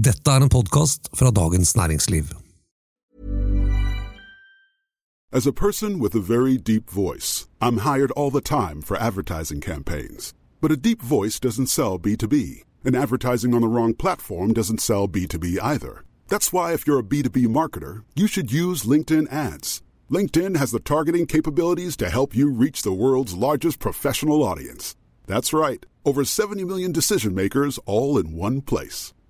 Dette er en podkast fra Dagens Næringsliv. As a person with a very deep voice, I'm hired all the time for advertising campaigns. But a deep voice doesn't sell B2B, and advertising on the wrong platform doesn't sell B2B either. That's why, if you're a B2B marketer, you should use LinkedIn ads. LinkedIn has the targeting capabilities to help you reach the world's largest professional audience. That's right, over 70 million decision makers all in one place.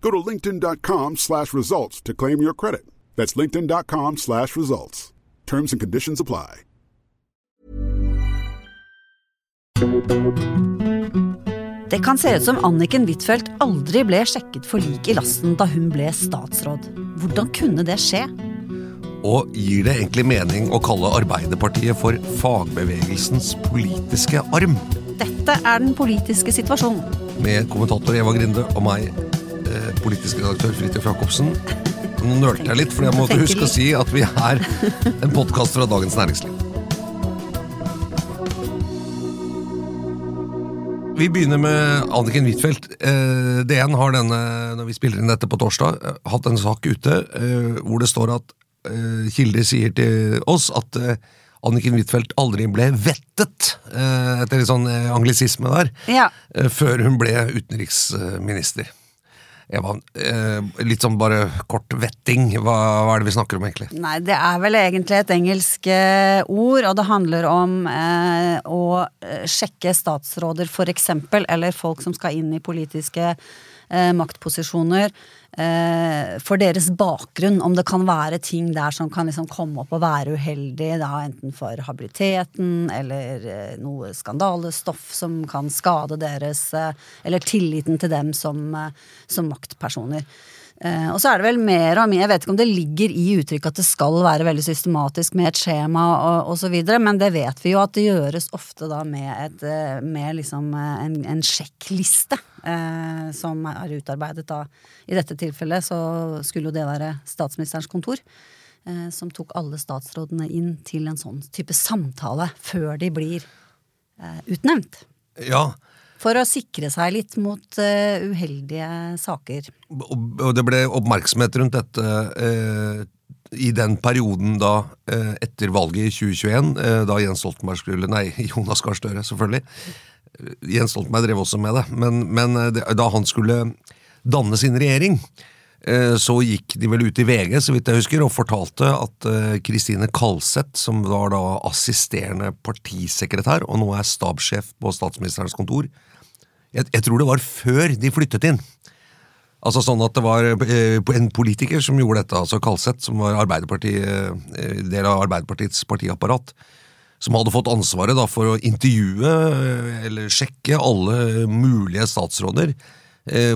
Go to linkedin.com slash results to claim your credit. That's linkedin.com slash results. Terms and conditions apply. Det kan se ut som Anniken Huitfeldt aldri ble sjekket for lik i lasten da hun ble statsråd. Hvordan kunne det skje? Og gir det egentlig mening å kalle Arbeiderpartiet for fagbevegelsens politiske arm? Dette er den politiske situasjonen. Med kommentator Eva Grinde og meg, politisk redaktør Fridtjof Jacobsen. Nå nølte jeg litt, for jeg måtte huske å si at vi er en podkast fra Dagens Næringsliv. Vi begynner med Anniken Huitfeldt. Eh, DN har denne, når vi spiller inn dette på torsdag, eh, hatt en sak ute eh, hvor det står at kilder sier til oss at Anniken Huitfeldt aldri ble vettet, etter litt sånn anglisisme der, Ja. før hun ble utenriksminister. Eva, eh, litt sånn bare kort vetting, hva, hva er det vi snakker om egentlig? Nei, det er vel egentlig et engelsk eh, ord, og det handler om eh, å eh, sjekke statsråder, eksempel, eller folk som skal inn i politiske eh, maktposisjoner, for deres bakgrunn. Om det kan være ting der som kan liksom komme opp og være uheldig, da, enten for habiliteten eller eh, noe skandalestoff som kan skade deres eh, Eller tilliten til dem som, eh, som maktpersoner. Eh, og så er det vel mer og mer, jeg vet ikke om det ligger i uttrykket at det skal være veldig systematisk med et skjema og osv., men det vet vi jo at det gjøres ofte da med, et, eh, med liksom eh, en, en sjekkliste eh, som er utarbeidet da. I dette tilfellet så skulle jo det være statsministerens kontor. Som tok alle statsrådene inn til en sånn type samtale før de blir utnevnt. Ja, For å sikre seg litt mot uh, uheldige saker. og det ble oppmerksomhet rundt dette uh, i den perioden da, uh, etter valget i 2021, eh, da Jens Stoltenberg skulle Nei, Jonas Gahr Støre, selvfølgelig. Jens Stoltenberg drev også med det, men, men det, da han skulle danne sin regjering, så gikk de vel ut i VG, så vidt jeg husker, og fortalte at Kristine Kalseth, som var da assisterende partisekretær, og nå er stabssjef på statsministerens kontor, jeg, jeg tror det var før de flyttet inn. Altså sånn at det var eh, en politiker som gjorde dette, altså Kalseth, som var eh, del av Arbeiderpartiets partiapparat, som hadde fått ansvaret da for å intervjue eh, eller sjekke alle mulige statsråder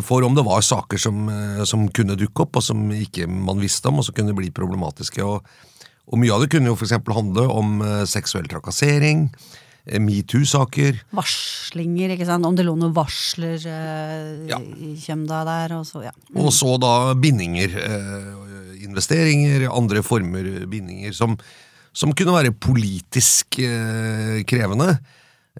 for om det var saker som, som kunne dukke opp, og som ikke man visste om, og som kunne bli problematiske. Og, og mye av det kunne jo eksempel handle om seksuell trakassering, metoo-saker, varslinger, ikke sant? Om det lå noen varsler eh, Ja. i Kjømda der, og så, ja. Og så da bindinger, eh, investeringer, andre former bindinger som, som kunne være politisk eh, krevende.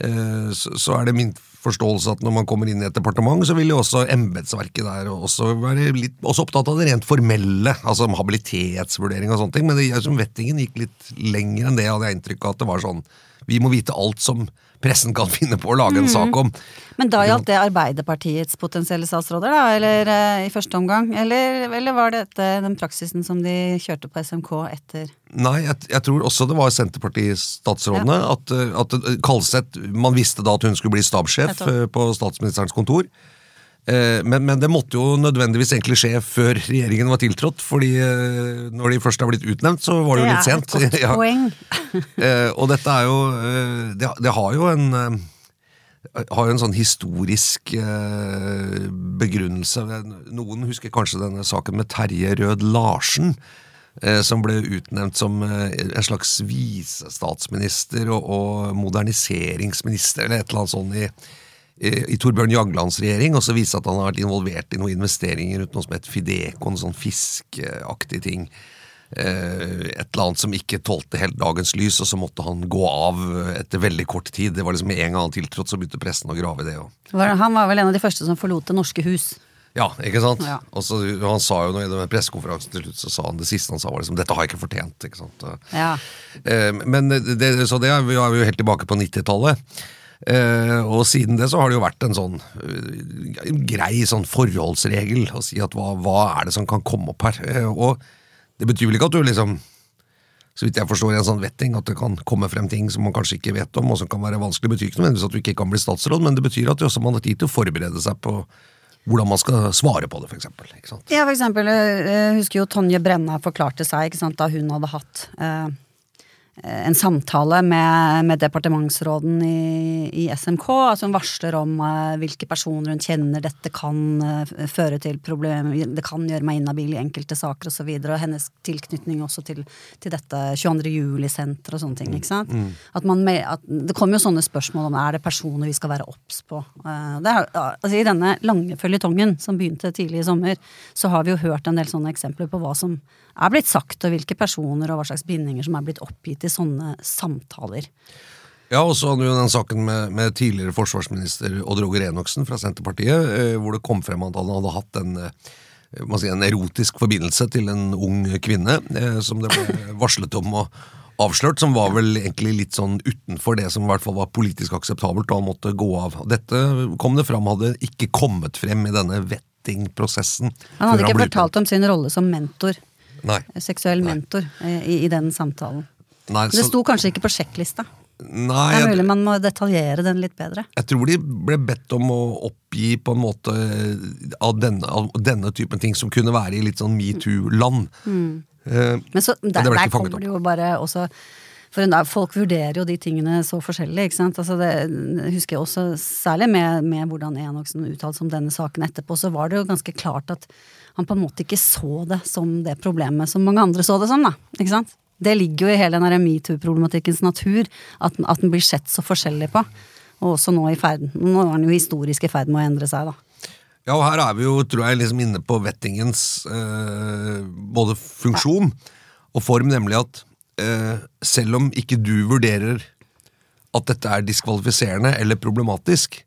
Eh, så, så er det min forståelse at når man kommer inn i et departement, så vil jo også embetsverket der også være litt også opptatt av det rent formelle, altså habilitetsvurdering og sånne ting. Men det, jeg, som vettingen gikk litt lenger enn det, hadde jeg inntrykk av at det var sånn Vi må vite alt som pressen kan finne på å lage en sak om. Men da gjaldt det Arbeiderpartiets potensielle statsråder, da, eller eh, i første omgang? Eller, eller var dette den praksisen som de kjørte på SMK etter? Nei, jeg, jeg tror også det var Senterparti-statsrådene. At, eh, at eh, Kalseth Man visste da at hun skulle bli stabssjef på statsministerens kontor. Eh, Men, men det måtte jo nødvendigvis egentlig skje før regjeringen var tiltrådt. fordi eh, når de først har blitt utnevnt, så var det, jo litt sent. Det er et godt poeng. Eh, og dette er jo det, det har jo en har jo en sånn historisk begrunnelse. Noen husker kanskje denne saken med Terje Rød Larsen. Som ble utnevnt som en slags visestatsminister og, og moderniseringsminister, eller et eller annet sånt i, i, i Torbjørn Jaglands regjering, og så vise at han har vært involvert i noen investeringer uten noe som het Fideco, en sånn fiskeaktig ting. Eh, et eller annet som ikke tålte helt dagens lys, og så måtte han gå av etter veldig kort tid. Det var liksom Med en gang han tiltrådte, så begynte pressen å grave i det. Og... Han var vel en av de første som forlot Det norske hus. Ja, ikke sant? Ja. Og så, Han sa jo noe i den pressekonferansen til slutt, så sa han det siste han sa, var liksom 'dette har jeg ikke fortjent'. ikke sant? Ja. Eh, men det, så det er vi er jo helt tilbake på 90-tallet. Eh, og siden det så har det jo vært en sånn eh, en grei sånn forholdsregel å si at hva, hva er det som kan komme opp her? Eh, og det betyr vel ikke at du liksom så vidt jeg forstår en sånn vetting, at det kan komme frem ting som man kanskje ikke vet om, og som kan være vanskelig. Det betyr ikke nødvendigvis at du ikke kan bli statsråd, men det betyr at det også man har tid til å forberede seg på hvordan man skal svare på det, f.eks. Ja, for eksempel, jeg husker jo Tonje Brenna forklarte seg sant, da hun hadde hatt eh, en samtale med, med departementsråden i, i, SMK. altså Hun varsler om uh, hvilke personer hun kjenner dette kan uh, føre til problemer, det kan gjøre meg inhabil i enkelte saker osv. Og, så videre, og hennes tilknytning også til, til dette 22. juli-senteret og sånne ting. ikke sant? Mm. At man, at det kommer jo sånne spørsmål om er det personer vi skal være obs på. Uh, er, altså I denne lange føljetongen som begynte tidlig i sommer, så har vi jo hørt en del sånne eksempler på hva som er blitt sagt, og hvilke personer og hva slags bindinger som er blitt oppgitt i sånne samtaler. Ja, og så hadde vi jo den saken med, med tidligere forsvarsminister Odd Roger Enoksen fra Senterpartiet, eh, hvor det kom frem at han hadde hatt en, eh, si, en erotisk forbindelse til en ung kvinne, eh, som det ble varslet om og avslørt, som var vel egentlig litt sånn utenfor det som i hvert fall var politisk akseptabelt, og han måtte gå av. Dette kom det fram hadde ikke kommet frem i denne vettingprosessen. Han hadde ikke fortalt om sin rolle som mentor Nei. seksuell mentor eh, i, i, den samtalen. Nei, så... Det sto kanskje ikke på sjekklista. Nei, det er mulig man må detaljere den litt bedre. Jeg tror de ble bedt om å oppgi på en måte av denne, av denne typen ting som kunne være i litt sånn metoo-land. Mm. Eh, Men så, der, der kommer det jo bare også for Folk vurderer jo de tingene så forskjellig. ikke sant? Altså det husker jeg også Særlig med, med hvordan Enoksen uttalte om denne saken etterpå, så var det jo ganske klart at han på en måte ikke så det som det problemet som mange andre så det som. da, ikke sant? Det ligger jo i hele den metoo-problematikkens natur, at, at, den blir sett så forskjellig på. Og også nå i ferd, nå er den jo historisk i ferd med å endre seg, da. Ja, og her er vi jo, tror jeg, liksom inne på vettingens eh, både funksjon og form, nemlig at eh, selv om ikke du vurderer at dette er diskvalifiserende eller problematisk,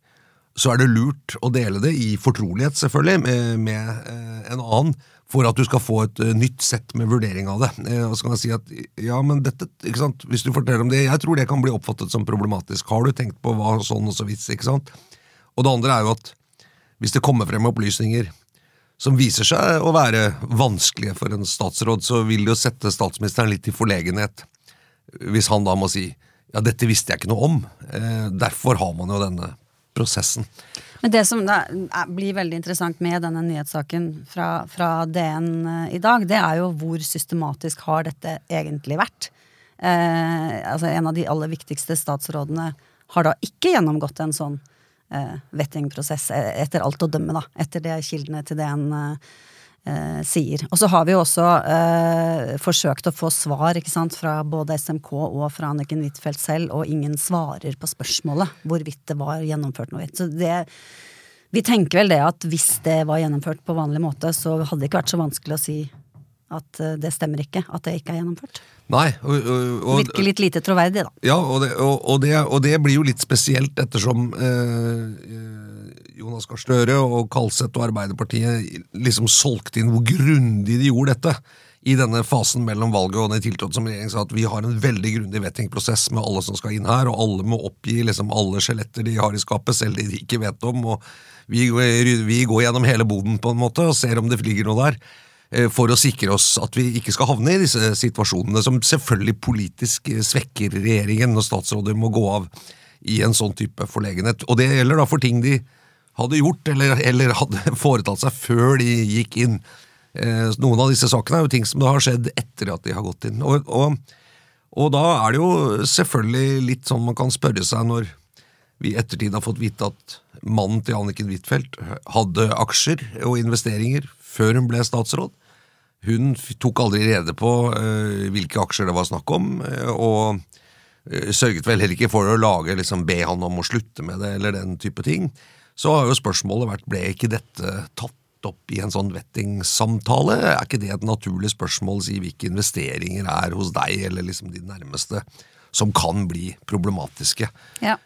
så er det lurt å dele det i fortrolighet, selvfølgelig, med, med eh, en annen, for at du skal få et uh, nytt sett med vurdering av det. Eh, og så kan jeg si at ja, men dette, ikke sant, Hvis du forteller om det, jeg tror det kan bli oppfattet som problematisk. Har du tenkt på hva sånn og så vidt? ikke sant? Og det andre er jo at hvis det kommer frem opplysninger som viser seg å være vanskelige for en statsråd, så vil det jo sette statsministeren litt i forlegenhet. Hvis han da må si ja, dette visste jeg ikke noe om. Eh, derfor har man jo denne prosessen. Men det som blir veldig interessant med denne nyhetssaken fra, fra, DN eh, i dag, det er jo hvor systematisk har dette egentlig vært. Eh, altså En av de aller viktigste statsrådene har da ikke gjennomgått en sånn eh, vettingprosess, eh, etter alt å dømme, da. Etter det kildene til DN eh, eh, sier. Og så har vi jo også eh, forsøkt å få svar sant, fra både SMK og fra Anniken Huitfeldt selv, og ingen svarer på spørsmålet hvorvidt det var gjennomført noe. Så det, vi tenker vel det at hvis det var gjennomført på vanlig måte, så hadde det ikke vært så vanskelig å si at eh, det stemmer ikke, at det ikke er gjennomført. Nei, og, og, Virker litt lite troverdig, da. Ja, og det, det, og det, blir jo litt spesielt ettersom eh, Jonas Gahr Støre og Kalseth og Arbeiderpartiet liksom solgte inn hvor grundig de gjorde dette i denne fasen mellom valget og den tiltrådte som regjering sa at vi har en veldig grundig vettingprosess med alle som skal inn her, og alle må oppgi liksom alle skjeletter de har i skapet, selv de de ikke vet om. og vi, vi går gjennom hele boden på en måte og ser om det ligger noe der eh, for å sikre oss at vi ikke skal havne i disse situasjonene, som selvfølgelig politisk eh, svekker regjeringen når statsråder må gå av i en sånn type forlegenhet. Og det gjelder da for ting de hadde gjort, eller, eller hadde foretatt seg før de gikk inn. Eh, noen av disse sakene er jo ting som har skjedd etter at de har gått inn. Og, og, og, da er det jo selvfølgelig litt sånn man kan spørre seg når vi i ettertid har fått vite at mannen til Anniken Huitfeldt hadde aksjer og investeringer før hun ble statsråd. Hun tok aldri rede på eh, hvilke aksjer det var snakk om, uh, og uh, sørget vel heller ikke for å lage, liksom, be han om å slutte med det, eller den type ting. Så har jo spørsmålet vært ble ikke dette tatt opp i en sånn vettingssamtale? Er ikke det et naturlig spørsmål si hvilke investeringer er hos deg eller liksom de nærmeste? som kan bli problematiske. Ja.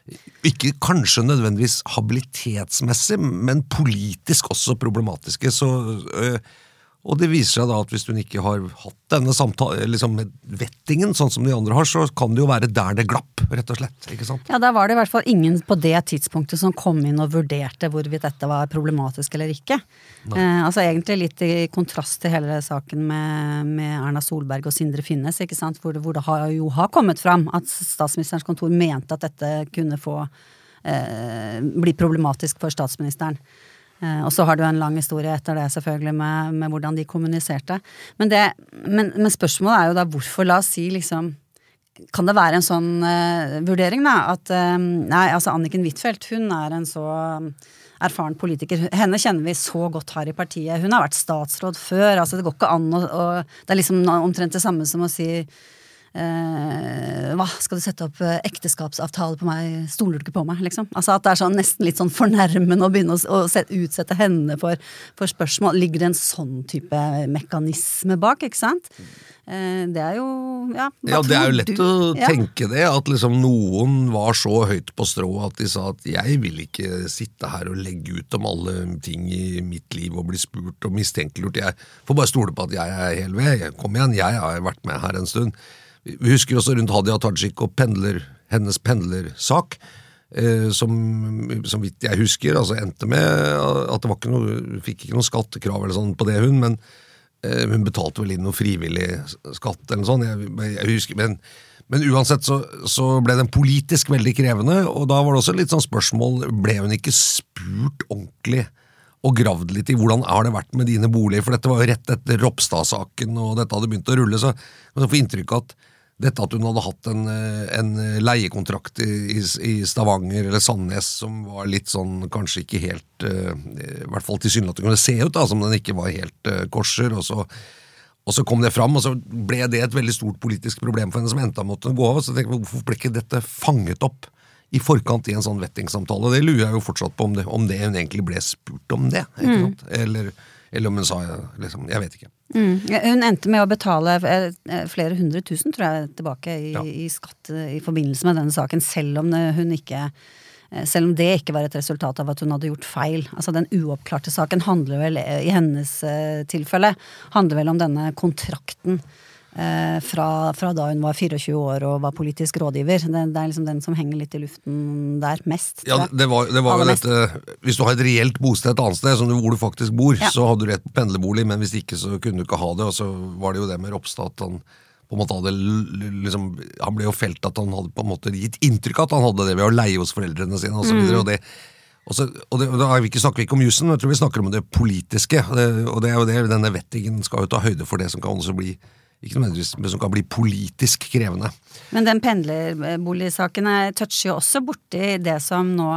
Ikke kanskje nødvendigvis habilitetsmessig, men politisk også problematiske. Så øh, og det viser seg da at hvis hun ikke har hatt denne samtale, liksom vettingen, sånn som de andre har, så kan det jo være der det glapp, rett og slett. ikke sant? Ja, Der var det i hvert fall ingen på det tidspunktet som kom inn og vurderte hvorvidt dette var problematisk eller ikke. Eh, altså Egentlig litt i kontrast til hele saken med, med Erna Solberg og Sindre Finnes, ikke sant? Hvor det, hvor det har, jo har kommet fram at statsministerens kontor mente at dette kunne få eh, bli problematisk for statsministeren. Eh, og så har du en lang historie etter det, selvfølgelig, med, med hvordan de kommuniserte. Men, det, men, men, spørsmålet er jo da hvorfor, la oss si liksom Kan det være en sånn uh, vurdering, da? At uh, Nei, altså Anniken Huitfeldt, hun er en så erfaren politiker. Henne kjenner vi så godt her i partiet. Hun har vært statsråd før. altså Det går ikke an å Det er liksom omtrent det samme som å si eh, Hva, skal du sette opp eh, ekteskapsavtale på meg, stoler du ikke på meg, liksom? Altså At det er sånn, nesten litt sånn fornærmende å begynne å, å set, utsette henne for, for, spørsmål. Ligger det en sånn type mekanisme bak, ikke sant? Eh, det er jo Ja, ja det er jo lett du? å ja. tenke det, at liksom noen var så høyt på strå at de sa at jeg vil ikke sitte her og legge ut om alle ting i mitt liv og bli spurt og mistenkeliggjort. Jeg får bare stole på at jeg er hel ved. Kom igjen, jeg har vært med her en stund. Vi husker også rundt Hadia Tajik og pendler, hennes pendlersak. Eh, som, som vidt jeg husker, altså endte med at det var ikke noe, fikk ikke noe skattekrav eller sånn på det, hun, men eh, hun betalte vel inn noe frivillig skatt eller noe sånt. Jeg, jeg husker, men, men uansett så, så, ble den politisk veldig krevende, og da var det også litt sånn spørsmål Ble hun ikke spurt ordentlig og gravd litt i hvordan har det vært med dine boliger? For dette var jo rett etter Ropstad-saken, og dette hadde begynt å rulle, så man får inntrykk av at dette at hun hadde hatt en, eh, en leiekontrakt i, i, Stavanger eller Sandnes som var litt sånn kanskje ikke helt uh, I hvert fall tilsynelatende kunne se ut da, som den ikke var helt uh, korser. Og så, og så, kom det fram, og så ble det et veldig stort politisk problem for henne som endte måtte gå av. Så tenkte jeg, Hvorfor ble ikke dette fanget opp i forkant i en sånn vettingssamtale? Det lurer jeg jo fortsatt på, om det, om det hun egentlig ble spurt om det. mm. Eller, eller om hun sa liksom, Jeg vet ikke. Mm. Hun endte med å betale eh, eh, flere hundre tusen tror jeg, tilbake i, ja. i skatt eh, i forbindelse med denne saken, selv om hun ikke selv om det ikke var et resultat av at hun hadde gjort feil. Altså Den uoppklarte saken handler vel, i hennes tilfelle, handler vel om denne kontrakten fra, fra, da hun var 24 år og var politisk rådgiver. Det, det, er liksom den som henger litt i luften der mest. Ja, det var, det var jo dette Hvis du har et reelt bosted et annet sted, hvor du faktisk bor, ja. så hadde du rett på pendlerbolig, men hvis ikke så kunne du ikke ha det. Og så var det jo det med Ropstad at han på en måte hadde liksom, Han ble jo felt at han hadde på en måte gitt inntrykk av at han hadde det ved å leie hos foreldrene sine osv. Mm. Og, det, og, og, det, og da vi ikke, snakker vi ikke om jussen, jeg tror vi snakker om det politiske. Og det, og det er jo det, denne vettingen skal jo ta høyde for det som kan også bli ikke nødvendigvis, men som kan bli politisk krevende. Men den pendlerboligsaken toucher jo også borti det som nå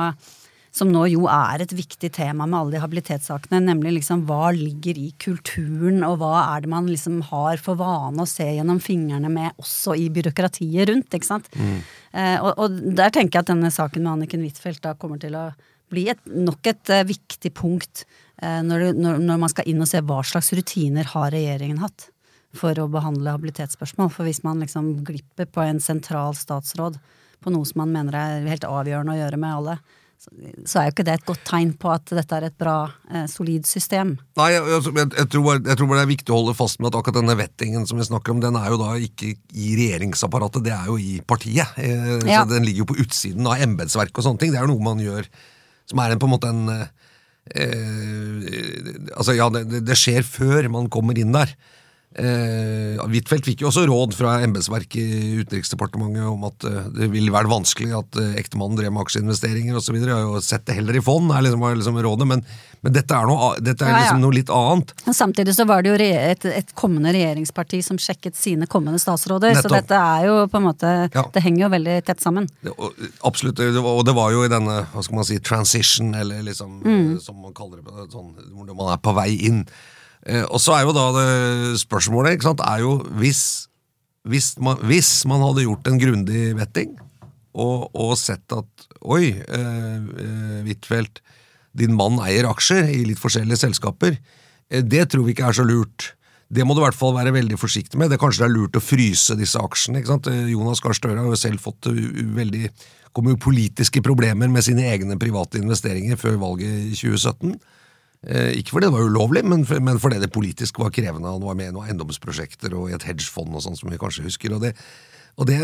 som nå jo er et viktig tema med alle de habilitetssakene, nemlig liksom hva ligger i kulturen, og hva er det man liksom har for vane å se gjennom fingrene med også i byråkratiet rundt, ikke sant. Mm. Eh, og, og, der tenker jeg at denne saken med Anniken Huitfeldt da kommer til å bli et, nok et uh, viktig punkt uh, når, når, når, man skal inn og se hva slags rutiner har regjeringen hatt for å behandle habilitetsspørsmål. For hvis man liksom glipper på en sentral statsråd på noe som man mener er helt avgjørende å gjøre med alle, så er jo ikke det et godt tegn på at dette er et bra, eh, solid system. Nei, jeg, jeg, jeg, tror jeg, tror det er viktig å holde fast med at akkurat denne vettingen som vi snakker om, den er jo da ikke i regjeringsapparatet, det er jo i partiet. Eh, ja. Så den ligger jo på utsiden av embetsverket og sånne ting. Det er jo noe man gjør som er en, på en måte en eh, Altså, ja, det, det skjer før man kommer inn der. Eh, Huitfeldt fikk jo også råd fra embetsverket i Utenriksdepartementet om at eh, det ville være vanskelig at eh, ektemannen drev med aksjeinvesteringer osv. Jeg har jo sett det heller i fond, er liksom, er liksom rådet, men, men dette er, noe, dette er Ja, ja. liksom noe litt annet. Samtidig så var det jo et, et kommende regjeringsparti som sjekket sine kommende statsråder, så dette er jo på en måte Ja. Det henger jo veldig tett sammen. Det, og, absolutt, det var- og det var jo i denne hva skal man si, transition, eller liksom, Mm. som man kaller det, sånn, hvor man er på vei inn. Eh, og så er jo da det spørsmålet, ikke sant, er jo hvis, hvis, man, hvis man hadde gjort en grundig vetting, og, og sett at oi, eh, eh, din mann eier aksjer i litt forskjellige selskaper, eh, det tror vi ikke er så lurt. Det må du i hvert fall være veldig forsiktig med. Det er Kanskje det er lurt å fryse disse aksjene. ikke sant? Jonas Gahr Støre har jo selv fått veldig kom jo politiske problemer med sine egne private investeringer før valget i 2017. Eh, ikke fordi det var ulovlig, men, for, men fordi det politisk var krevende. Han var med i noen eiendomsprosjekter og i et hedgefond og sånn, som vi kanskje husker. Og det, og, det,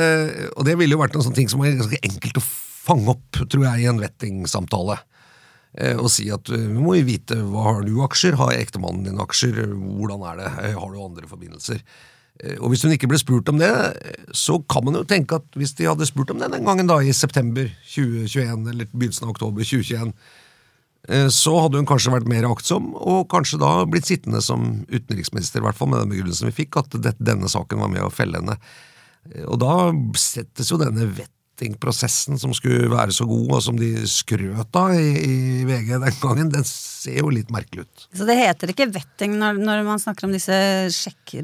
og det ville jo vært en sånn ting som var ganske enkelt å fange opp, tror jeg, i en vettingsamtale. Eh, og si at eh, vi må jo vite hva har du aksjer, har ektemannen din aksjer, hvordan er det, har du andre forbindelser? Og hvis hun ikke ble spurt om det, så kan man jo tenke at hvis de hadde spurt om det den gangen da, i september 2021, eller begynnelsen av oktober 2021, eh, så hadde hun kanskje vært mer aktsom, og kanskje da blitt sittende som utenriksminister, i hvert fall med den begrunnelsen vi fikk, at denne saken var med å felle henne. Eh, Og da settes jo denne vettingprosessen som skulle være så god, og som de skrøt av i, i VG den gangen, den ser jo litt merkelig ut. Så det heter ikke vetting når, når man snakker om disse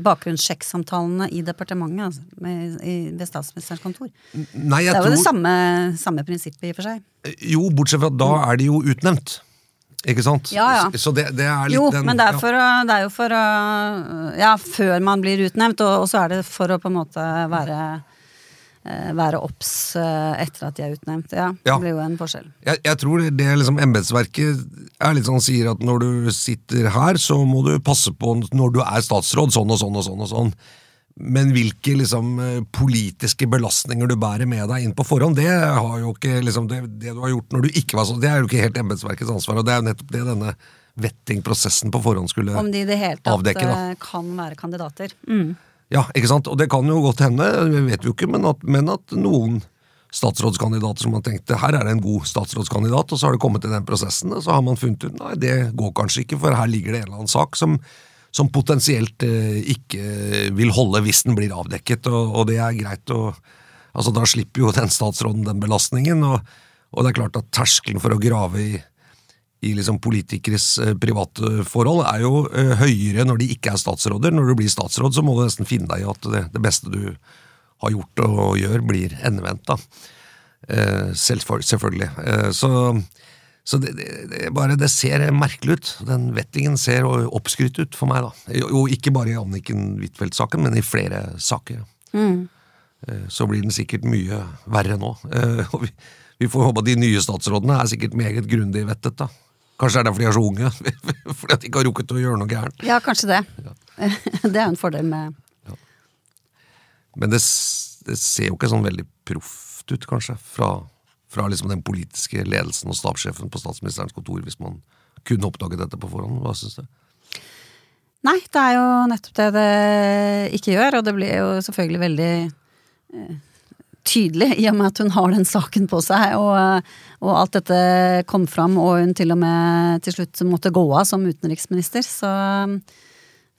bakgrunnssjekksamtalene i departementet, altså, med, i, ved statsministerens kontor. Nei, jeg Det er jo tror det samme, samme prinsippet i og for seg. Jo, bortsett fra at da er de jo utnevnt. Ikke sant? Ja, ja. Så det, det er litt Jo, den men det er, ja. for å, det er jo for å Ja, før man blir utnevnt, og, og så er det for å på en måte være være obs eh, etter at de er utnevnt. Ja, Ja. Det blir jo en forskjell. Jeg, jeg tror det det liksom embetsverket er litt sånn sier at når du sitter her, så må du passe på når du er statsråd, sånn og sånn og sånn og sånn. Men hvilke liksom eh, politiske belastninger du bærer med deg inn på forhånd, det har jo ikke liksom det, det du har gjort når du ikke var sånn, det er jo ikke helt embetsverkets ansvar. Og det er jo nettopp det denne vettingprosessen på forhånd skulle avdekke. Om de i det hele tatt avdekke. eh, kan være kandidater. Mm. Ja, ikke sant? Og det kan jo godt hende, vi vet jo ikke, men at, men at noen statsrådskandidater som har tenkt her er det en god statsrådskandidat, og så har det kommet til den prosessen, og så har man funnet ut nei, det går kanskje ikke, for her ligger det en eller annen sak som, som potensielt eh, ikke vil holde hvis den blir avdekket, og, og det er greit å Altså, da slipper jo den statsråden den belastningen, og, og det er klart at terskelen for å grave i i liksom politikeres eh, private forhold er jo eh, høyere når de ikke er statsråder. Når du blir statsråd, så må du nesten finne deg i at det, det beste du har gjort og gjør, blir endevendt. Eh, selvfølgelig. Så så det, det, det, bare, det ser merkelig ut. Den vettingen ser oppskrytt ut for meg. da. Jo, ikke bare i Anniken Huitfeldt-saken, men i flere saker. Mm. Så blir den sikkert mye verre nå. Og vi, vi får håpe at de nye statsrådene er sikkert meget grundig vettet. da. Kanskje det er derfor de er så unge, fordi at de ikke har rukket å gjøre noe gærent. Ja, kanskje det. Det er jo en fordel med Men det, det ser jo ikke sånn veldig proft ut, kanskje, fra, fra liksom den politiske ledelsen og stabssjefen på statsministerens kontor, hvis man kunne oppdaget dette på forhånd. Hva syns du? Nei, det er jo nettopp det det ikke gjør, og det blir jo selvfølgelig veldig eh, tydelig i og med at hun har den saken på seg, og, og alt dette kom fram, og hun til og med til slutt måtte gå av som utenriksminister, så,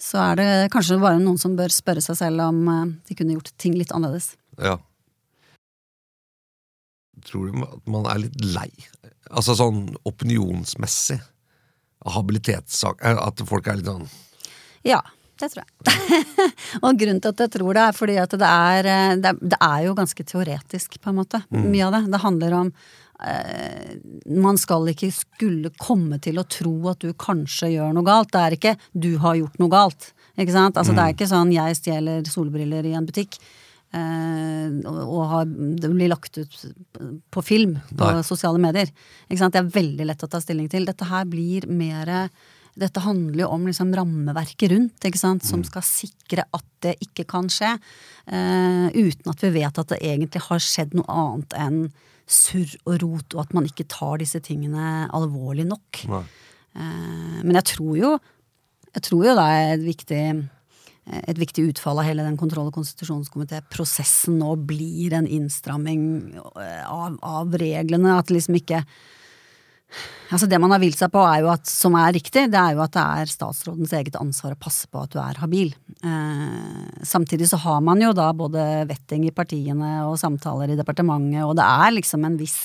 så er det kanskje bare noen som bør spørre seg selv om eh, de kunne gjort ting litt annerledes. Ja. Tror du at man er litt lei? Altså sånn opinionsmessig? Habilitetssak eh, At folk er litt sånn Ja, det tror jeg. og grunnen til at jeg tror det, er fordi at det er, eh, det er, det er jo ganske teoretisk, på en måte. Mye av det. Det handler om eh, Man skal ikke skulle komme til å tro at du kanskje gjør noe galt. Det er ikke 'du har gjort noe galt'. Ikke sant? Altså, Det er ikke sånn 'jeg stjeler solbriller i en butikk'. eh, og, har, det blir lagt ut på film på Nei. sosiale medier. Det er veldig lett å ta stilling til. Dette her blir mer dette handler jo om liksom rammeverket rundt, som skal sikre at det ikke kan skje. Uh, uten at vi vet at det egentlig har skjedd noe annet enn surr og rot, og at man ikke tar disse tingene alvorlig nok. Eh, men jeg tror jo jeg tror jo det er et viktig et viktig utfall av hele den kontroll- og konstitusjonskomitéprosessen nå blir en innstramming av, av reglene. At liksom ikke Altså Det man har vilt seg på, er jo at, som er riktig, det er jo at det er statsrådens eget ansvar å passe på at du er habil. Eh, samtidig så har man jo da både vetting i partiene og samtaler i departementet, og det er liksom en viss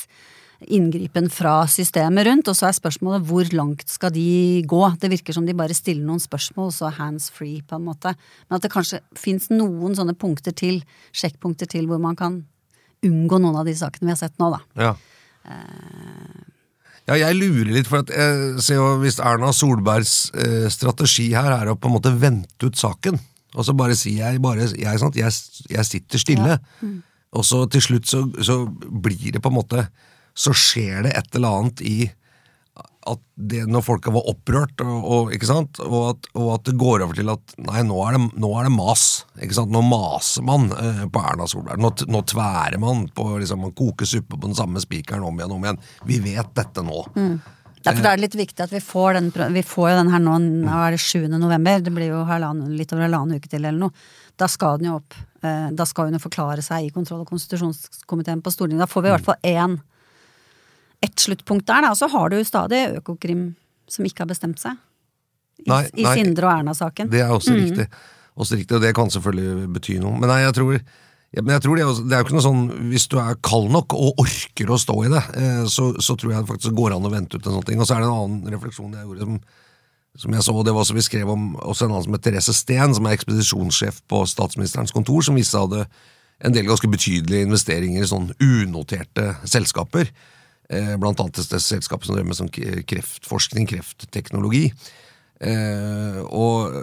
inngripen fra systemet rundt, og så er spørsmålet hvor langt skal de gå? Det virker som de bare stiller noen spørsmål, så hands free, på en måte. Men at det kanskje fins noen sånne punkter til, sjekkpunkter til, hvor man kan unngå noen av de sakene vi har sett nå, da. Ja. Eh, ja, jeg lurer litt, for at jeg ser jo hvis Erna Solbergs eh, strategi her er å på en måte vente ut saken, og så bare sier jeg bare jeg, sant, jeg, jeg sitter stille, ja. mm. og så til slutt så, så, blir det på en måte Så skjer det et eller annet i at det når folka var opprørt, og, og, ikke sant? Og at, og, at, det går over til at nei, nå er det, nå er det mas. ikke sant? Nå maser man eh, på Erna Solberg. Nå, nå, tværer man på liksom, Man koker suppe på den samme spikeren om igjen og om igjen. Vi vet dette nå. Mm. Derfor er det litt viktig at vi får den, vi får jo den her nå, nå er det 7. november, det blir jo litt over halvannen uke til eller noe. Da skal den jo opp. Eh, da skal hun jo forklare seg i kontroll- og konstitusjonskomiteen på Stortinget. Da får vi i hvert fall én ett sluttpunkt der, da. Så har du stadig Økokrim som ikke har bestemt seg. I, nei, i Sindre og Erna-saken. Det er også mm. riktig. Også riktig, og det kan selvfølgelig bety noe. Men nei, jeg tror, ja, men jeg tror det, er, det er jo ikke noe sånn Hvis du er kald nok og orker å stå i det, eh, så, så, tror jeg det faktisk går an å vente ut en sånn ting. Og så er det en annen refleksjon jeg gjorde som, som jeg så, og det var også vi skrev om også en annen som heter Therese Steen, som er ekspedisjonssjef på statsministerens kontor, som viste seg hadde en del ganske betydelige investeringer i sånn unoterte selskaper. Eh, blant annet et selskap som drev med sånn kreftforskning, kreftteknologi. Eh, eh, og,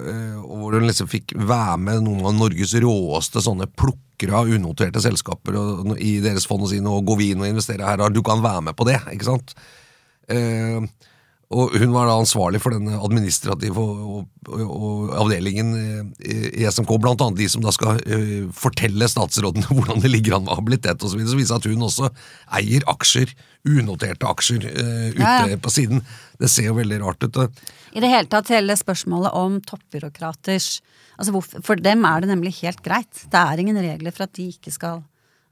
hvor hun liksom fikk være med noen av Norges råeste sånne plukkere av unoterte selskaper og, i deres fond og si nå går vi inn og investerer her, du kan være med på det. ikke sant? Eh, og hun var da ansvarlig for den administrative og, og, og avdelingen i SMK, blant annet de som da skal uh, fortelle statsrådene hvordan det ligger an med habilitet osv. Så viser at hun også eier aksjer, unoterte aksjer, uh, ute ja, ja. på siden. Det ser jo veldig rart ut. I det hele tatt hele spørsmålet om toppbyråkraters altså For dem er det nemlig helt greit. Det er ingen regler for at de ikke skal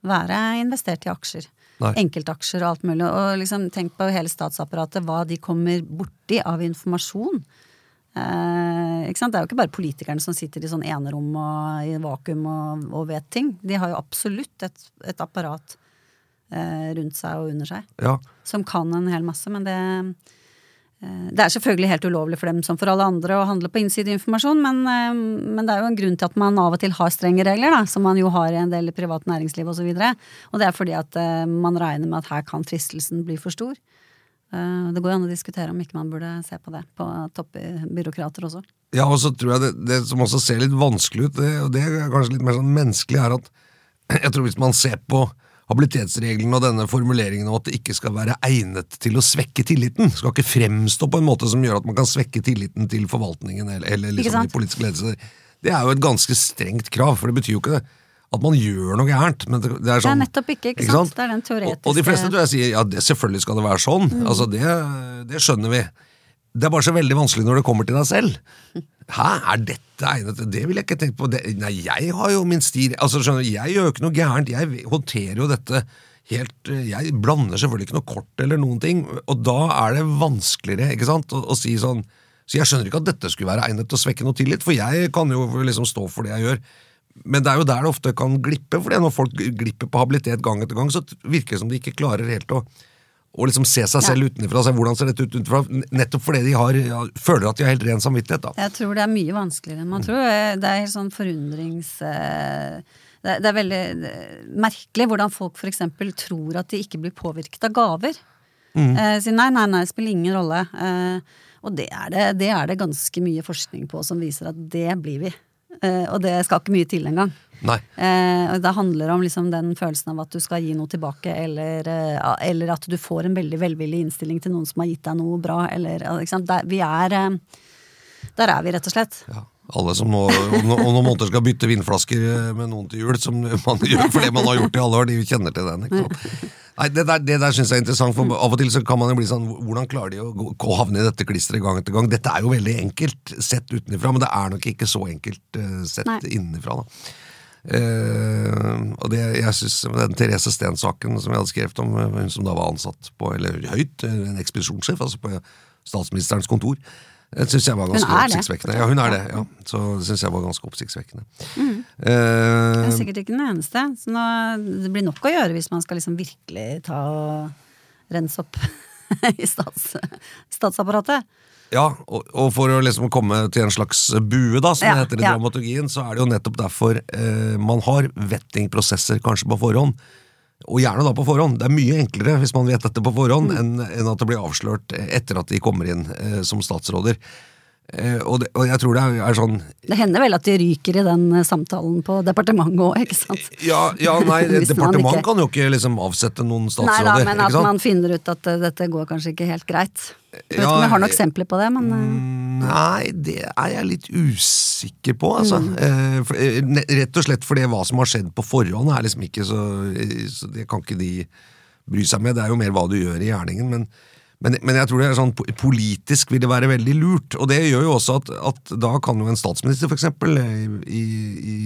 være investert i aksjer. Nei. enkeltaksjer og alt mulig. Og liksom, tenk på hele statsapparatet, hva de kommer borti av informasjon. Eh? Det er jo ikke bare politikerne som sitter i sånn enerom og i vakuum og, og, vet ting. De har jo absolutt et, et apparat rundt seg og under seg ja. som kan en hel masse. Men det Eh, det er selvfølgelig helt ulovlig for dem som for alle andre å handle på innsideinformasjon, men, eh, men, det er jo en grunn til at man av og til har strenge regler, da, som man jo har i en del privat næringsliv osv. Og, så og det er fordi at man regner med at her kan fristelsen bli for stor. Det går jo an å diskutere om ikke man burde se på det på toppbyråkrater også. Ja, og så tror jeg det, det, som også ser litt vanskelig ut, det, og det er kanskje litt mer sånn menneskelig, er at jeg tror hvis man ser på habilitetsreglene og denne formuleringen om at det ikke skal være egnet til å svekke tilliten. Skal ikke fremstå på en måte som gjør at man kan svekke tilliten til forvaltningen eller, eller liksom de politiske ledelsene Det er jo et ganske strengt krav, for det betyr jo ikke at man gjør noe gærent. Men det, det er sånn, det er nettopp ikke, ikke, sant? sant? Det er den teoretiske... Og, og de fleste tror jeg sier ja, det, selvfølgelig skal det være sånn. Mm. Altså, det, det skjønner vi. Det er bare så veldig vanskelig når det kommer til deg selv. Hæ, er dette egnet Det vil jeg ikke tenke på. Det, nei, jeg har jo min stil. Altså, skjønner du, Jeg gjør jo ikke noe gærent. Jeg håndterer jo dette helt eh, Jeg blander selvfølgelig ikke noe kort eller noen ting, og da er det vanskeligere ikke sant, å, å si sånn Så jeg skjønner ikke at dette skulle være egnet til å svekke noe tillit, for jeg kan jo liksom stå for det jeg gjør. Men det er jo der det ofte kan glippe, for når folk glipper på habilitet gang etter gang, så virker det som de ikke klarer helt å og liksom se seg selv ja. utenfra. Se hvordan ser dette ut utenfra, Nettopp fordi de har, føler at de har helt ren samvittighet. Da. Jeg tror det er mye vanskeligere enn man tror. Det er helt sånn forundrings... Eh, det er veldig merkelig hvordan folk f.eks. tror at de ikke blir påvirket av gaver. Mm. Eh, sier nei, nei, nei, det spiller ingen rolle. Eh, og det er det, det er det ganske mye forskning på som viser at det blir vi. Eh, og det skal ikke mye til engang. Nei. Eh, det handler om liksom den følelsen av at du skal gi noe tilbake, eller, eh, eller, at du får en veldig velvillig innstilling til noen som har gitt deg noe bra, eller der, Vi er eh, Der er vi, rett og slett. Ja. Alle som nå om noen måneder skal bytte vindflasker med noen til jul, som man gjør fordi man har gjort det i alle år, de kjenner til den. ikke sant? Nei, Det der, det der syns jeg er interessant, for av og til så kan man jo bli sånn Hvordan klarer de å, gå, å havne i dette klisteret gang etter gang? Dette er jo veldig enkelt sett utenfra, men det er nok ikke så enkelt uh, sett Nei. innenfra. da. Uh, og det, jeg synes Den Therese Steen-saken som jeg hadde skrevet om, eh, hun som da var ansatt på, eller høyt, eh, en ekspedisjonssjef, altså på statsministerens kontor, det syns jeg var ganske oppsiktsvekkende. Ja, hun er det, ja. Så det syns jeg var ganske oppsiktsvekkende. Mm. Uh, Det er sikkert ikke den eneste. Så nå, det blir nok å gjøre hvis man skal liksom virkelig ta og rense opp i stats, statsapparatet. Ja, og, og for å liksom komme til en slags bue, da, som Ja, det heter i ja. dramaturgien, så er det jo nettopp derfor uh, man har vettingprosesser kanskje på forhånd. Og gjerne da på forhånd. Det er mye enklere hvis man vet dette på forhånd, Mm. enn, en at det blir avslørt etter at de kommer inn eh, som statsråder. Eh, og, det, og jeg tror det er, er sånn Det hender vel at de ryker i den eh, samtalen på departementet òg, ikke sant? Ja, ja nei, departementet departement ikke- kan jo ikke liksom avsette noen statsråder. Nei da, men at man finner ut at eh, dette går kanskje ikke helt greit. Jeg vet ikke om jeg har noen eksempler på det, men eh, Nei, det er jeg litt usikker på, altså. Mm. Eh, eh, rett og slett fordi hva som har skjedd på forhånd, er liksom ikke så, så Det kan ikke de bry seg med. Det er jo mer hva du gjør i gjerningen. Men, men, men jeg tror det er sånn politisk vil det være veldig lurt. Og det gjør jo også at, at da kan jo en statsminister, for eksempel, i, i,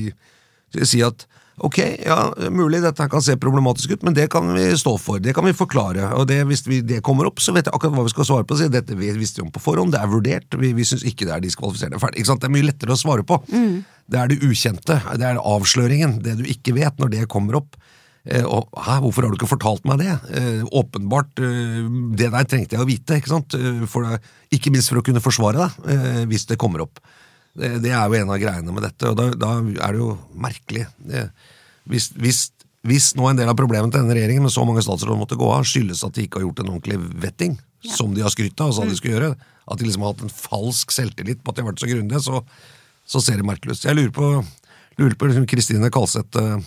si at Ok, ja, mulig dette kan se problematisk ut, men det kan vi stå for. Det kan vi forklare. Og det, hvis vi, det kommer opp, så vet jeg akkurat hva vi skal svare på. Si, dette vi visste vi om på forhånd, det er vurdert, vi, vi syns ikke det er diskvalifiserende. Ferdig. Ikke sant? Det er mye lettere å svare på. Det er det ukjente. Det er avsløringen. Det du ikke vet, når det kommer opp. Eh, og, hæ, hvorfor har du ikke fortalt meg det? Eh, åpenbart, eh, det der trengte jeg å vite, ikke sant? Eh, for, ikke minst for å kunne forsvare deg, eh, hvis det kommer opp. Det, det er jo en av greiene med dette, og da, da er det jo merkelig. Det, hvis, hvis, hvis nå en del av problemet til denne regjeringen med så mange statsråder måtte gå av, skyldes at de ikke har gjort en ordentlig vetting, som de har skrytt av og sa de skulle gjøre, at de liksom har hatt en falsk selvtillit på at de har vært så grundige, så, så ser det merkelig ut. Jeg lurer på, lurer på liksom Kristine Kalseth øh,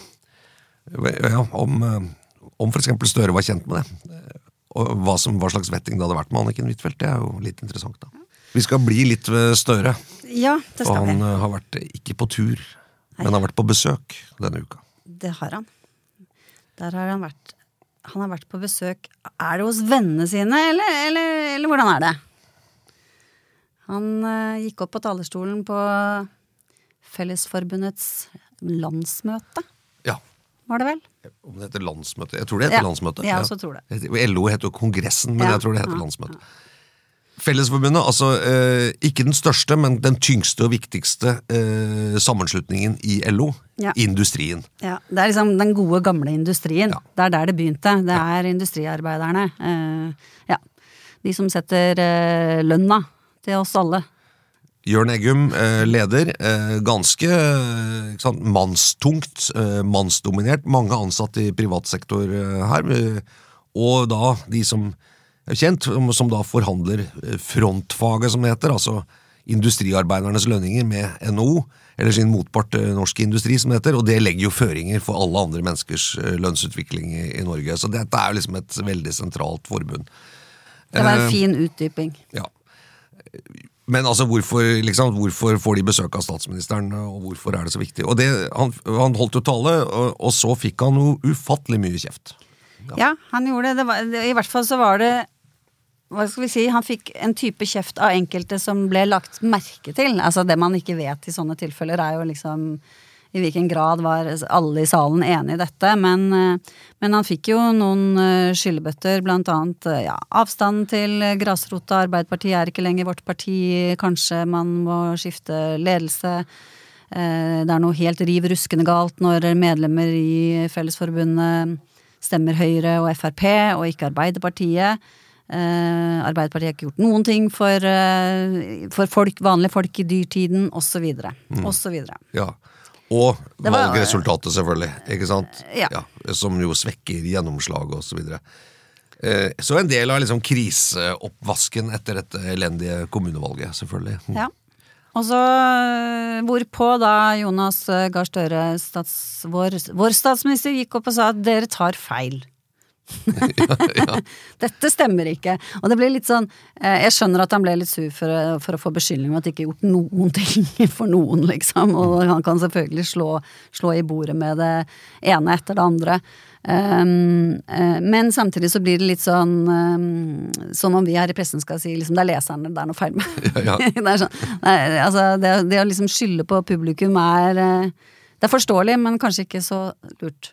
ja, om, øh, om eksempel Støre var kjent med det. eh, Og hva, som, hva slags vetting det hadde vært med Anniken Huitfeldt. Det er jo litt interessant, da. Vi skal bli litt ved Støre. ja, det skal vi. Han har vært eh, ikke på tur, men har vært på besøk denne uka. Det har han. Der har han vært. Han har vært på besøk Er det hos vennene sine, eller, eller, eller hvordan er det? Han uh, gikk opp på talerstolen på Fellesforbundets landsmøte, Ja. var det vel? Om det heter landsmøte? Jeg tror det heter Ja, landsmøte. Ja, så tror det. LO heter jo Kongressen, men Ja, jeg tror det heter landsmøte. Fellesforbundet, altså eh, ikke den største, men den tyngste og viktigste eh, sammenslutningen i LO. Ja. Industrien. Ja, Det er liksom den gode, gamle industrien. Ja. Det er der det begynte. Det er industriarbeiderne. eh, ja. De som setter eh, lønna til oss alle. Jørn Eggum, eh, leder. Eh, ganske sant, mannstungt, mannsdominert. Mange ansatte i privat sektor her. og da de som kjent, som- som da forhandler eh, frontfaget, som det heter. Altså industriarbeidernes lønninger med NHO, eller sin motpart eh, Norsk Industri, som det heter. Og det legger jo føringer for alle andre menneskers eh, lønnsutvikling i, i Norge. Så dette er jo liksom et veldig sentralt forbund. Det var en fin utdyping. Ja. Men altså, hvorfor, liksom, hvorfor får de besøk av statsministeren, og hvorfor er det så viktig? Og det, han, han holdt jo tale, og, og så fikk han jo ufattelig mye kjeft. Ja, han gjorde det. det, var, I hvert fall så var det hva skal vi si, Han fikk en type kjeft av enkelte som ble lagt merke til. Altså Det man ikke vet i sånne tilfeller, er jo liksom i hvilken grad var alle i salen enig i dette. Men, eh, men han fikk jo noen eh, skyllebøtter, blant annet eh, ja, avstanden til grasrota. Arbeiderpartiet er ikke lenger vårt parti. Kanskje man må skifte ledelse. Det er noe helt riv ruskende galt når medlemmer i Fellesforbundet stemmer Høyre og Frp, og ikke Arbeiderpartiet. Eh, Arbeiderpartiet har ikke gjort noen ting for, eh, for folk, vanlige folk i dyrtiden, osv. osv. Ja. Og valgresultatet, selvfølgelig. Ikke sant? Ja. som jo svekker gjennomslaget osv. Så, videre. Eh, så en del av liksom kriseoppvasken etter dette elendige kommunevalget, selvfølgelig. Ja. Og så hvorpå da Jonas Gahr Støre, stats, vår, vår statsminister, gikk opp og sa at dere tar feil. Dette stemmer ikke. Og det blir litt sånn eh, Jeg skjønner at han ble litt sur for, for å få beskyldning om at han ikke har gjort noen ting for noen, liksom. Og han kan selvfølgelig slå, slå i bordet med det ene etter det andre. Um, uh, men samtidig så blir det litt sånn um, Som om vi her i pressen skal si liksom, det er leserne det er noe feil med. Ja, det, er sånn, nei, altså, det, det, å liksom skylde på publikum er uh, Det er forståelig, men kanskje ikke så lurt.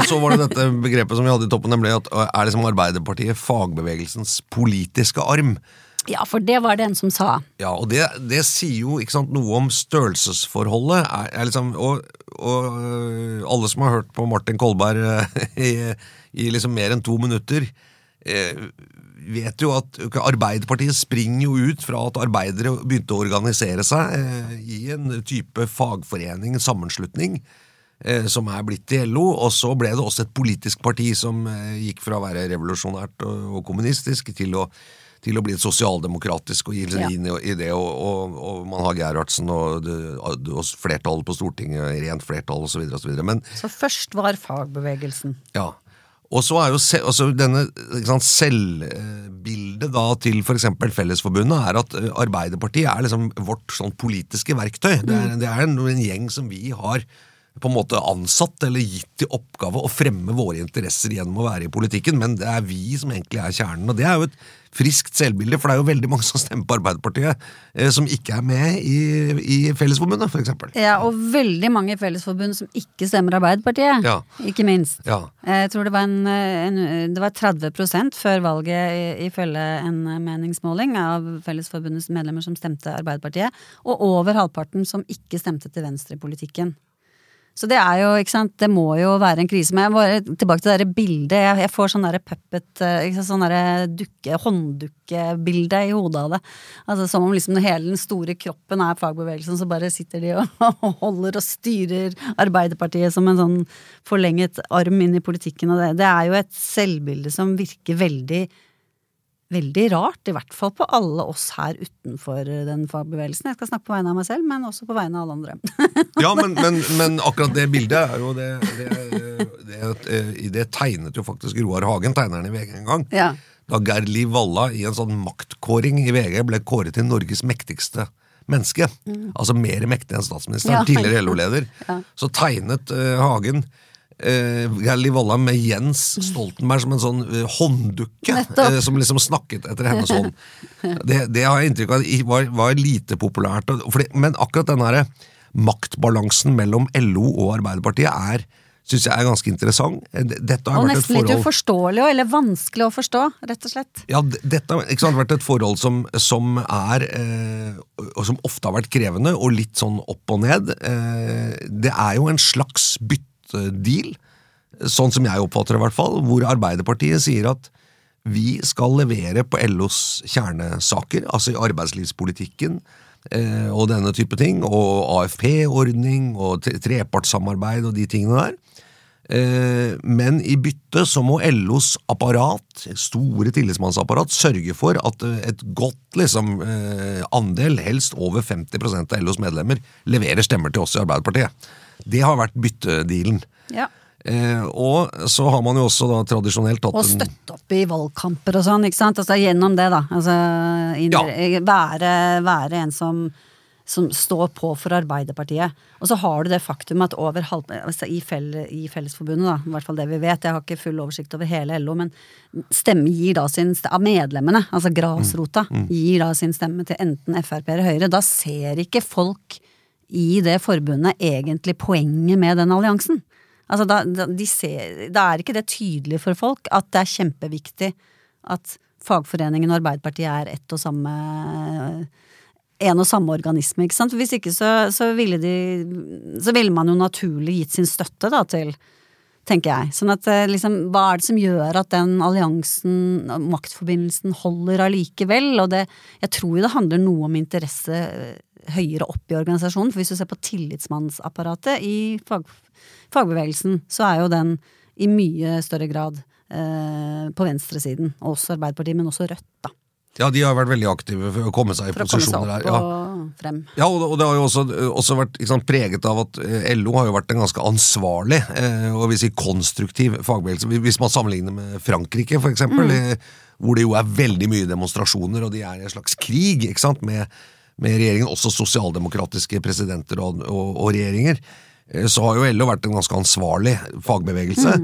Og så var det dette begrepet som vi hadde i toppen, nemlig at er liksom Arbeiderpartiet fagbevegelsens politiske arm? Ja, for det var det en som sa. Ja, og det, det sier jo sant, noe om størrelsesforholdet. Er, er liksom, og, og, øh, alle som har hørt på Martin Kolberg øh, i, i liksom mer enn to minutter, eh, vet jo at Arbeiderpartiet springer jo ut fra at arbeidere begynte å organisere seg eh, i en type fagforening, sammenslutning som er blitt til LO, og så ble det også et politisk parti som eh, gikk fra å være revolusjonært og, kommunistisk til å, til å bli et sosialdemokratisk og gi seg inn i, det, og, og, og, man har Gerhardsen og, og flertall på Stortinget, rent flertall osv. Så, så, Men, så først var fagbevegelsen. Ja. Og så er jo se, altså denne sant, selvbildet da til f.eks. Fellesforbundet er at Arbeiderpartiet er liksom vårt sånn politiske verktøy. Det er, mm. det er en, en gjeng som vi har på en måte ansatt eller gitt i oppgave å fremme våre interesser gjennom å være i politikken, men det er vi som egentlig er kjernen. Og det er jo et friskt selvbilde, for det er jo veldig mange som stemmer på Arbeiderpartiet, eh, som ikke er med i, i Fellesforbundet, f.eks. Ja, og veldig mange i Fellesforbundet som ikke stemmer Arbeiderpartiet, ja. ikke minst. Ja. Jeg tror det var, en, en, det var 30% før valget, ifølge en meningsmåling, av Fellesforbundets medlemmer som stemte Arbeiderpartiet, og over halvparten som ikke stemte til venstre i politikken. Så det er jo, ikke sant, det må jo være en krise. Men jeg bare tilbake til det der bildet. Jeg, jeg får sånn derre puppet, eh, sånn derre dukke, hånddukkebilde i hodet av det. Altså Som om liksom hele den store kroppen er fagbevegelsen, så bare sitter de og, og holder og styrer Arbeiderpartiet som en sånn forlenget arm inn i politikken. Og det, det er jo et selvbilde som virker veldig veldig rart, i hvert fall på alle oss her utenfor den fagbevegelsen. Jeg skal snakke på vegne av meg selv, men også på vegne av alle andre. ja, men, men, men, akkurat det bildet er jo det, det, det, det tegnet jo faktisk Roar Hagen, tegneren i VG, en gang. Ja. Da Geir Liv Valla i en sånn maktkåring i VG ble kåret til Norges mektigste menneske. Mm. Altså mer mektig enn statsministeren, ja. tidligere LO-leder. Ja. Så tegnet uh, Hagen uh, Gerli Walla med Jens Stoltenberg som en sånn uh, hånddukke uh, som liksom snakket etter hennes hånd. Det, det har jeg inntrykk av var, var lite populært. Fordi, men akkurat den derre maktbalansen mellom LO og Arbeiderpartiet er syns jeg er ganske interessant. Dette har og vært nesten litt uforståelig, eller vanskelig å forstå, rett og slett. Ja, dette har sant, vært et forhold som, som er eh, og som ofte har vært krevende, og litt sånn opp og ned. Eh, det er jo en slags bytte deal, sånn som jeg oppfatter det i hvert fall, hvor Arbeiderpartiet sier at vi skal levere på LOs kjernesaker, altså i arbeidslivspolitikken eh, og denne type ting, og AFP-ordning og trepartssamarbeid og de tingene der. Eh, men i bytte så må LOs apparat, store tillitsmannsapparat, sørge for at eh, et godt liksom, eh, andel, helst over 50% av LOs medlemmer, leverer stemmer til oss i Arbeiderpartiet. Det har vært byttedealen. Ja. Eh, og så har man jo også da tradisjonelt hatt Og støtte opp i valgkamper og sånn, ikke sant. Altså gjennom det, da. Altså ja. være, være, en som, som står på for Arbeiderpartiet. Og så har du det faktum at over halv, altså i, fell, i, Fellesforbundet, da, i hvert fall det vi vet, jeg har ikke full oversikt over hele LO, men stemme gir da sin av medlemmene, altså grasrota, mm. Mm. gir da sin stemme til enten Frp eller Høyre. Da ser ikke folk i det forbundet egentlig poenget med den alliansen? Altså da, de ser, da er ikke det tydelig for folk at det er kjempeviktig at fagforeningen og Arbeiderpartiet er ett og samme en og samme organisme, ikke sant. Hvis ikke så, så, ville de Så ville man jo naturlig gitt sin støtte da til tenker jeg. Sånn at eh, liksom, hva er det som gjør at den alliansen, maktforbindelsen, holder allikevel? Og det, jeg tror jo det handler noe om interesse høyere opp i organisasjonen. For hvis du ser på tillitsmannsapparatet i fag, fagbevegelsen, så er jo den i mye større grad eh, på venstresiden. Også Arbeiderpartiet, men også Rødt, da. Ja, de har vært veldig aktive for å komme seg i posisjoner der. Ja. og frem. Ja, og det, har jo også, også vært sant, preget av at eh, LO har jo vært en ganske ansvarlig eh, og vil si konstruktiv fagbevegelse. Hvis man sammenligner med Frankrike, for eksempel, eh, hvor det jo er veldig mye demonstrasjoner, og de er i en slags krig ikke sant, med, med regjeringen, også sosialdemokratiske presidenter og, og, og regjeringer, eh, så har jo LO vært en ganske ansvarlig fagbevegelse.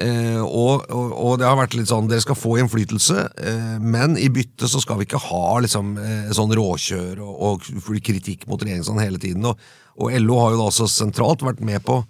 Eh, og, og, og det har vært litt sånn, dere skal få innflytelse, eh, men i bytte så skal vi ikke ha liksom, eh, sånn råkjør og, og kritikk mot regjeringen sånn hele tiden. Og LO har jo da også sentralt vært med på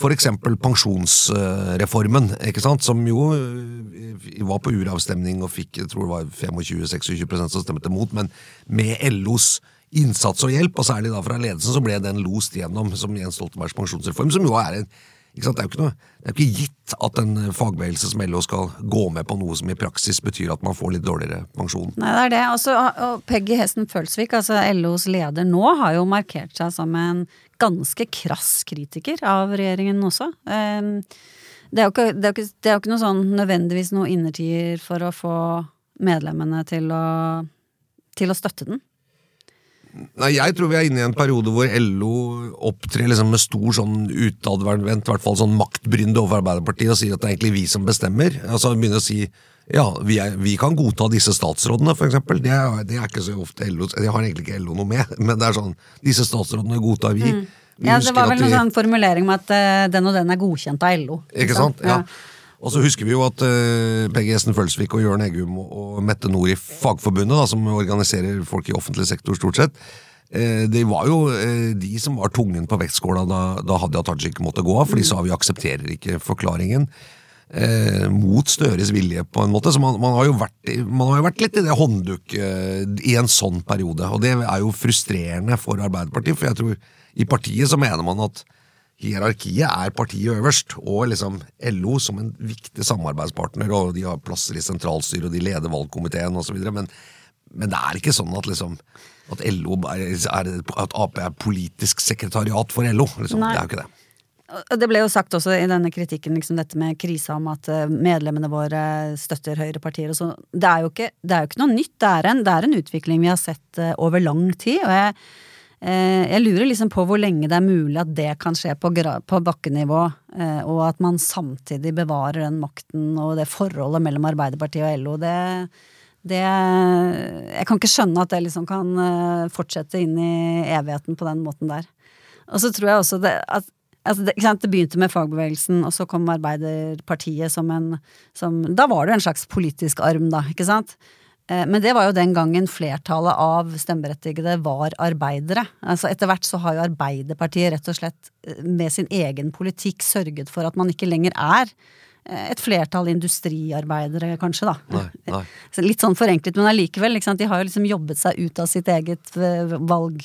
f.eks. pensjonsreformen, ikke sant? som jo eh, var på uravstemning og fikk jeg tror det var 25-26% som stemte mot, men med LOs innsats og hjelp, og særlig da fra ledelsen, så ble den lost gjennom som Jens Stoltenbergs pensjonsreform, som jo er en? Det er noe, det er jo ikke gitt at en fagbevegelse som LO skal gå med på noe som i praksis betyr at man får litt dårligere pensjon. Nei, det er det. Også, og Peggy Hesten Følsvik, altså LOs leder nå, har jo markert seg som en ganske krass kritiker av regjeringen også. Um, det er, jo ikke, er jo ikke, er jo ikke noe sånn nødvendigvis noe innertier for å få medlemmene til å, til å støtte den. Nei, Jeg tror vi er inne i en periode hvor LO opptrer liksom med stor sånn utadvendt, i hvert fall sånn maktbrynde overfor Arbeiderpartiet og sier at det er egentlig vi som bestemmer. Altså Begynner å si ja, vi, er, vi kan godta disse statsrådene, eksempel. Det er, det er ikke så ofte LO Det har egentlig ikke LO noe med, men det er sånn Disse statsrådene godtar vi. Mm. Ja, Det var vel vi- sånn formulering med at uh, den og den er godkjent av LO. Ikke sant? Ja. Og så husker vi jo at uh, Peggy Essen Følsvik og Jørn Eggum og, Mette Nord i Fagforbundet, da, som organiserer folk i offentlig sektor stort sett, eh, det var jo eh, de som var tungen på vektskåla da, da Hadia Tajik måtte gå av, for de sa vi aksepterer ikke forklaringen. Eh, mot Støres vilje, på en måte. Så man, man, har vært, man har jo vært litt i det hånddukket i en sånn periode. Og det er jo frustrerende for Arbeiderpartiet, for jeg tror i partiet så mener man at hierarkiet er partiet øverst, og liksom LO som en viktig samarbeidspartner, og de har plasser i sentralstyret, og de leder valgkomiteen osv. Men, men det er ikke sånn at liksom at LO er, er, at Ap er politisk sekretariat for LO. Liksom. Det er jo ikke det. Det ble jo sagt også i denne kritikken, liksom dette med krisa om at eh, medlemmene våre støtter høyrepartier og sånn. Det, det er jo ikke noe nytt. Det er, en, det er en utvikling vi har sett eh, over lang tid. Og jeg, jeg lurer liksom på hvor lenge det er mulig at det kan skje på, på bakkenivå, eh, og at man samtidig bevarer den makten og det forholdet mellom Arbeiderpartiet og LO. Det, det Jeg kan ikke skjønne at det liksom kan eh, fortsette inn i evigheten på den måten der. Og så tror jeg også det at Altså det, det begynte med fagbevegelsen, og så kom Arbeiderpartiet som en som, Da var det en slags politisk arm, da, ikke sant? Eh, Men det var jo den gangen flertallet av stemmeberettigede var arbeidere. Altså Etter hvert så har jo Arbeiderpartiet rett og slett eh, med sin egen politikk sørget for at man ikke lenger er et flertall industriarbeidere, kanskje, da. Nei, nei. Litt sånn forenklet, men allikevel. De har jo liksom jobbet seg ut av sitt eget eh, valg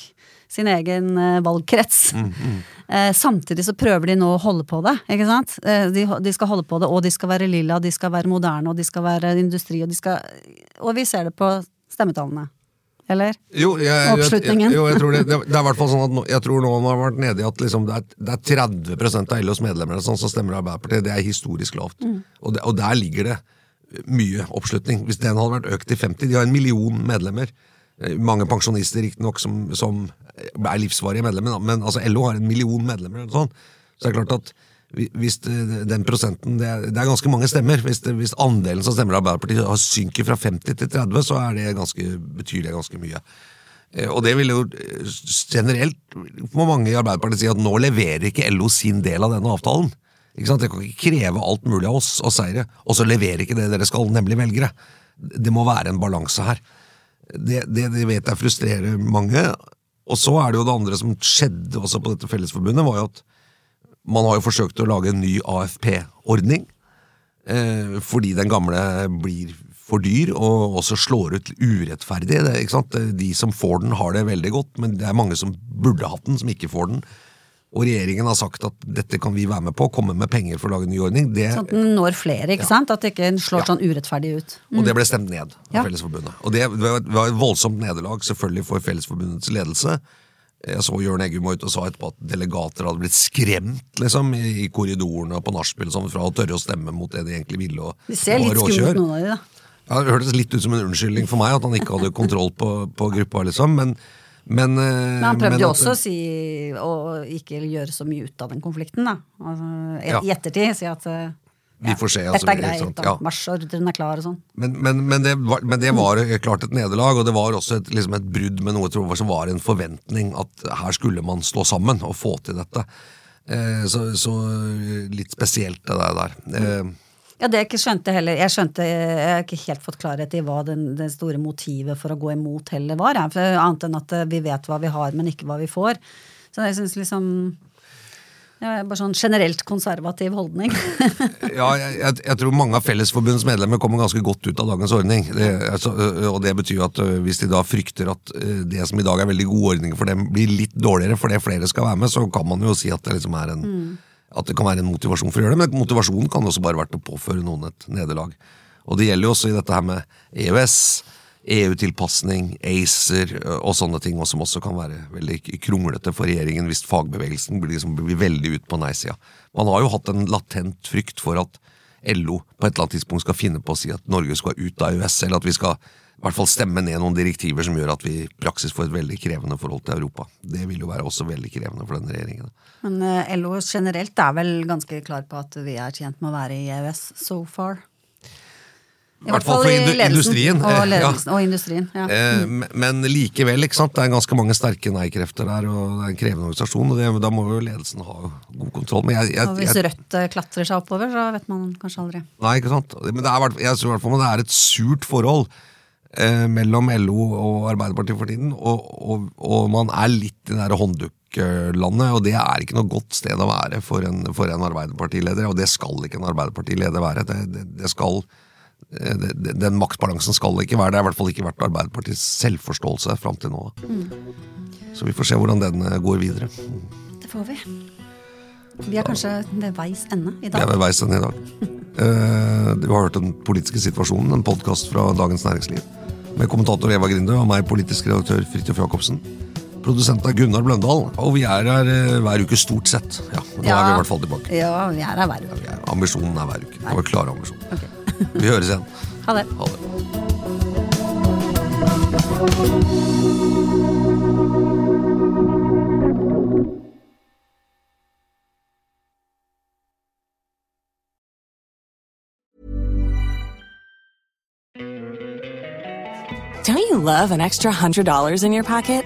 sin egen valgkrets. valgkrets. mm. samtidig så prøver de nå å holde på det, ikke sant. Eh, de, de skal holde på det, og de skal være lilla, de skal være moderne, og de skal være industri, og de skal Og vi ser det på stemmetallene. Eller? Jo, jeg, Oppslutningen. Jeg, jo, jeg tror det, det, det er i hvert fall sånn at nå, jeg tror nå man har vært nede i at liksom det, er, det er 30% av LOs medlemmer sånn, som stemmer Arbeiderpartiet. Det er historisk lavt. Og, og der ligger det mye oppslutning. Hvis den hadde vært økt til 50 De har en million medlemmer. Eh, Mange pensjonister riktignok som, som er livsvarige medlemmer, men altså LO har en million medlemmer. sånn. Så det er klart at hvis den prosenten det er, det er ganske mange stemmer. Hvis, det, hvis andelen som stemmer Arbeiderpartiet synker fra 50 til 30, så er det ganske betyr det ganske mye. Eh, Og det vil jo eh, generelt må mange i Arbeiderpartiet si at nå leverer ikke LO sin del av denne avtalen. Ikke sant? Dere kan ikke kreve alt mulig av oss og seire, og så leverer ikke det dere skal, nemlig velgere. Det må være en balanse her. Det, det, det vet jeg frustrerer mange. Og så er det jo det andre som skjedde også på dette fellesforbundet, var jo at man har jo forsøkt å lage en ny AFP-ordning. Eh, fordi den gamle blir for dyr og også slår ut urettferdig. Det, ikke sant? De som får den, har det veldig godt, men det er mange som burde hatt den, som ikke får den. Og regjeringen har sagt at dette kan vi være med på, komme med penger for å lage en ny ordning. Det, Sånn at den når flere, ikke sant? At det ikke slår Ja. sånn urettferdig ut. og det ble stemt ned av Ja. Fellesforbundet. Og det var et voldsomt nederlag selvfølgelig for Fellesforbundets ledelse. Jeg så Jørn Eggum var ute og sa etterpå at delegater hadde blitt skremt liksom, i, i korridorene og på nachspiel sånn, fra å tørre å stemme mot det de egentlig ville. Og, det ser litt skummelt ut, noen av de, da. Ja, det hørtes litt ut som en unnskyldning for meg at han ikke hadde kontroll på, på gruppa, liksom. Men, men, eh, Men han prøvde jo også å si å ikke gjøre så mye ut av den konflikten, da. Altså, i- Ja. Ettertid si at eh, Vi får se, altså, dette er greit, da. ja. marsjordren er klar og sånn. Men, men, men, det var, men det var klart et nederlag, og det var også et, liksom et brudd med noe tror, som var en forventning at her skulle man stå sammen og få til dette. Eh, så, så litt spesielt det der. Eh, Ja, det jeg ikke skjønte heller Jeg skjønte, jeg har ikke helt fått klarhet i hva den, det store motivet for å gå imot heller var. For annet enn at eh, vi vet hva vi har, men ikke hva vi får. Så jeg syns liksom ja, Bare sånn generelt konservativ holdning. ja, jeg, jeg, jeg tror mange av Fellesforbundets medlemmer kommer ganske godt ut av dagens ordning. Det, altså, og det betyr at hvis de da frykter at det som i dag er veldig gode ordninger for dem, blir litt dårligere fordi flere skal være med, så kan man jo si at det liksom er en At det kan være en motivasjon for å gjøre det, men motivasjonen kan også bare vært å påføre noen et nederlag. Og det gjelder jo også i dette her med EØS, EU-tilpasning, ACER og sånne ting, og som også kan være veldig kronglete for regjeringen hvis fagbevegelsen blir, liksom, blir veldig ut på nei-sida. Man har jo hatt en latent frykt for at LO på et eller annet tidspunkt skal finne på å si at Norge skal ut av EØS, eller at vi skal i hvert fall stemme ned noen direktiver som gjør at vi i praksis får et veldig krevende forhold til Europa. Det vil jo være også veldig krevende for denne regjeringen. Men eh, LO generelt er vel ganske klar på at vi er tjent med å være i EØS so far. I hvert fall for industrien, Og, eh, ja. ledelsen, og industrien. Ja. Mm. men- likevel, ikke sant? det er ganske mange sterke nei-krefter der, og det er en krevende organisasjon. og det, Da må jo ledelsen ha god kontroll. Men jeg, jeg, Og hvis Rødt eh, klatrer seg oppover, så vet man kanskje aldri. Nei, ikke sant? Men det er, jeg tror i hvert fall det er et surt forhold eh, mellom LO og Arbeiderpartiet for tiden, og, og, og man er litt i det håndduklandet, og det er ikke noe godt sted å være for en, for en Arbeiderpartileder, og det skal ikke en Arbeiderpartileder være. Det, det, det skal, den maktbalansen skal ikke være. Det har i hvert fall ikke vært Arbeiderpartiets selvforståelse fram til nå. Så vi får se hvordan den eh, går videre. Det får vi. Vi er kanskje ved veis ende i dag. Vi er ved veis ende i dag. Eh, Du har hørt Den politiske situasjonen, en podkast fra Dagens Næringsliv. Med kommentator Eva Grinde og meg, politisk redaktør Fridtjof Jacobsen. Produsent er Gunnar Bløndal, og vi er her eh, hver uke stort sett. Ja, Nå er vi i hvert fall tilbake. Ja, vi er her hver uke. Ja, ambisjonen er hver uke. Det var klare ambisjon. Ok. Vi høres igjen. Ha det. Ha det. Don't you love an extra $100 in your pocket?